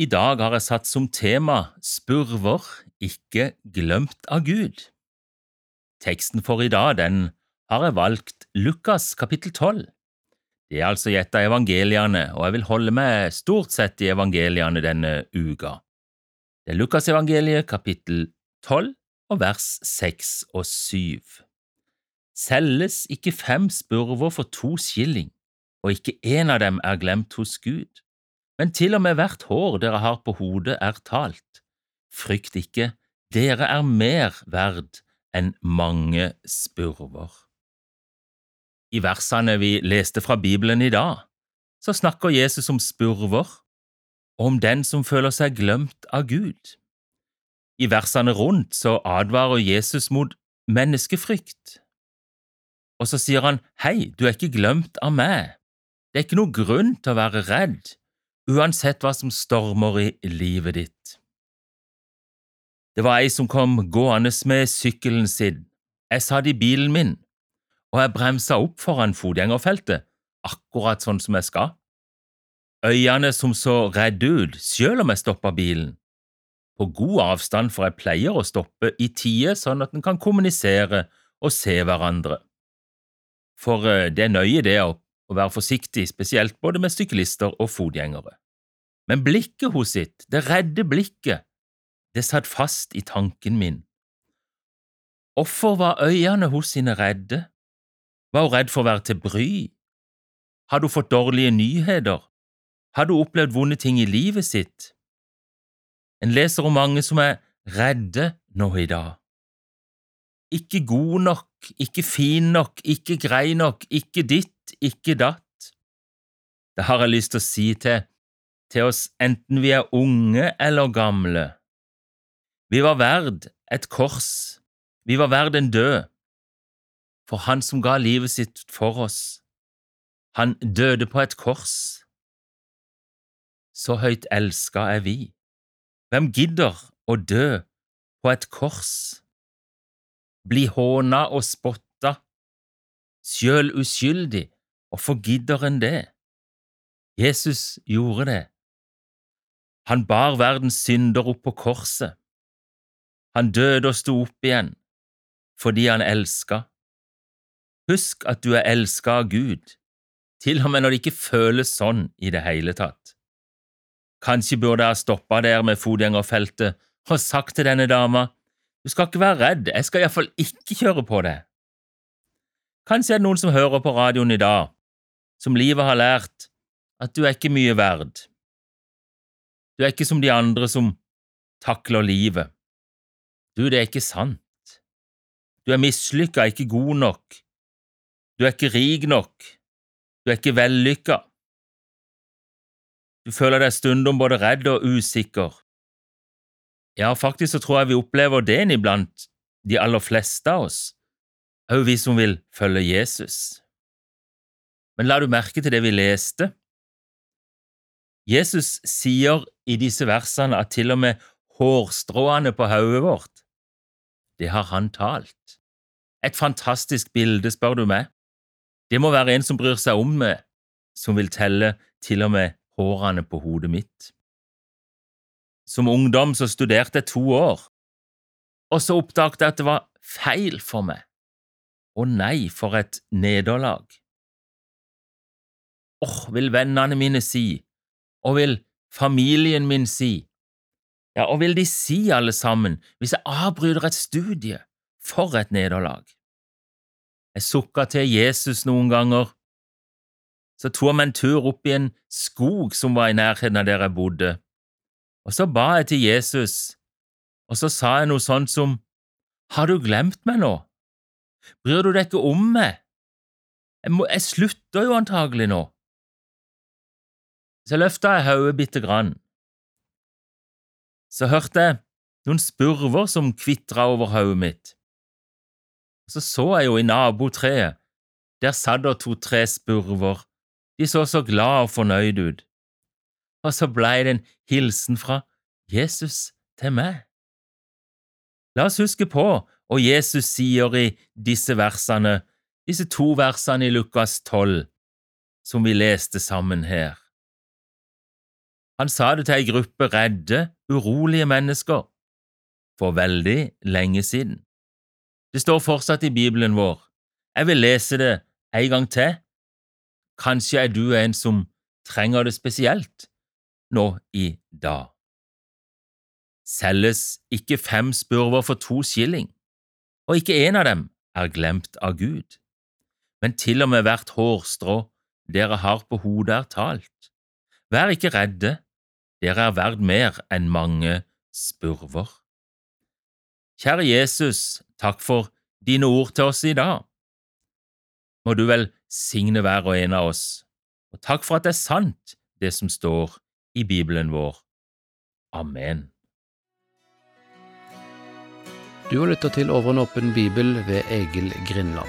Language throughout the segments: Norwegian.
I dag har jeg satt som tema Spurver ikke glemt av Gud. Teksten for i dag den har jeg valgt Lukas kapittel 12. Det er altså i et av evangeliene, og jeg vil holde meg stort sett i evangeliene denne uka. Det er Lukasevangeliet kapittel 12 og vers 6 og 7. Selges ikke fem spurver for to skilling, og ikke én av dem er glemt hos Gud. Men til og med hvert hår dere har på hodet, er talt. Frykt ikke, dere er mer verd enn mange spurver. I versene vi leste fra Bibelen i dag, så snakker Jesus om spurver, og om den som føler seg glemt av Gud. I versene rundt så advarer Jesus mot menneskefrykt, og så sier han hei, du er ikke glemt av meg, det er ikke noe grunn til å være redd, uansett hva som stormer i livet ditt. Det var ei som kom gående med sykkelen sin. Jeg satt i bilen min, og jeg bremsa opp foran fotgjengerfeltet, akkurat sånn som jeg skal. Øyene som så redde ut, selv om jeg stoppa bilen. På god avstand, for jeg pleier å stoppe i tide sånn at en kan kommunisere og se hverandre. For eh, det er nøye det å å være forsiktig, spesielt både med syklister og fotgjengere. Men blikket hos sitt, det redde blikket, det satt fast i tanken min. Hvorfor var øynene hos sine redde? Var hun redd for å være til bry? Hadde hun fått dårlige nyheter? Hadde hun opplevd vonde ting i livet sitt? En leser om mange som er redde nå i dag. Ikke god nok, ikke fin nok, ikke grei nok, ikke ditt, ikke datt. Det har jeg lyst til å si til, til oss enten vi er unge eller gamle. Vi var verd et kors, vi var verd en død, for Han som ga livet sitt for oss. Han døde på et kors. Så høyt elska er vi. Hvem gidder å dø på et kors? Bli håna og spotta, sjøl uskyldig, Hvorfor gidder en det? Jesus gjorde det. Han bar verdens synder opp på korset. Han døde og sto opp igjen fordi han elska. Husk at du er elska av Gud, til og med når det ikke føles sånn i det hele tatt. Kanskje burde jeg ha stoppa der med fotgjengerfeltet og sagt til denne dama, du skal ikke være redd, jeg skal iallfall ikke kjøre på deg. Kanskje er det noen som hører på radioen i dag, som livet har lært, at du er ikke mye verd. Du er ikke som de andre som takler livet. Du, det er ikke sant. Du er mislykka, ikke god nok. Du er ikke rik nok. Du er ikke vellykka. Du føler deg stundom både redd og usikker. Ja, faktisk så tror jeg vi opplever det iblant de aller fleste av oss, òg vi som vil følge Jesus. Men la du merke til det vi leste? Jesus sier i disse versene at til og med hårstråene på hodet vårt, det har han talt. Et fantastisk bilde, spør du meg. Det må være en som bryr seg om meg, som vil telle til og med hårene på hodet mitt. Som ungdom så studerte jeg to år, og så oppdaget jeg at det var feil for meg. Å nei, for et nederlag åh, vil vennene mine si, og vil familien min si, ja, og vil de si alle sammen hvis jeg avbryter et studie, for et nederlag. Jeg sukka til Jesus noen ganger. Så tok meg en tur opp i en skog som var i nærheten av der jeg bodde, og så ba jeg til Jesus, og så sa jeg noe sånt som, Har du glemt meg nå? Bryr du deg ikke om meg? Jeg, må, jeg slutter jo antagelig nå. Så løfta jeg hodet bitte grann. Så hørte jeg noen spurver som kvitra over hodet mitt. Så så jeg jo i nabotreet, der satt det to–tre spurver, de så så glad og fornøyd ut. Og så blei det en hilsen fra Jesus til meg. La oss huske på hva Jesus sier i disse versene, disse to versene i Lukas 12, som vi leste sammen her. Han sa det til ei gruppe redde, urolige mennesker for veldig lenge siden. Det står fortsatt i Bibelen vår. Jeg vil lese det en gang til. Kanskje er du en som trenger det spesielt nå i dag. Selges ikke fem spurver for to skilling, og ikke en av dem er glemt av Gud, men til og med hvert hårstrå dere har på hodet er talt. Vær ikke redde, dere er verd mer enn mange spurver. Kjære Jesus, takk for dine ord til oss i dag. Må du velsigne hver og en av oss, og takk for at det er sant, det som står i Bibelen vår. Amen. Du har lytta til Over en åpen bibel ved Egil Grindland.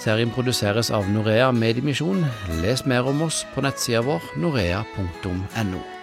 Serien produseres av Norea Mediemisjon. Les mer om oss på nettsida vår norea.no.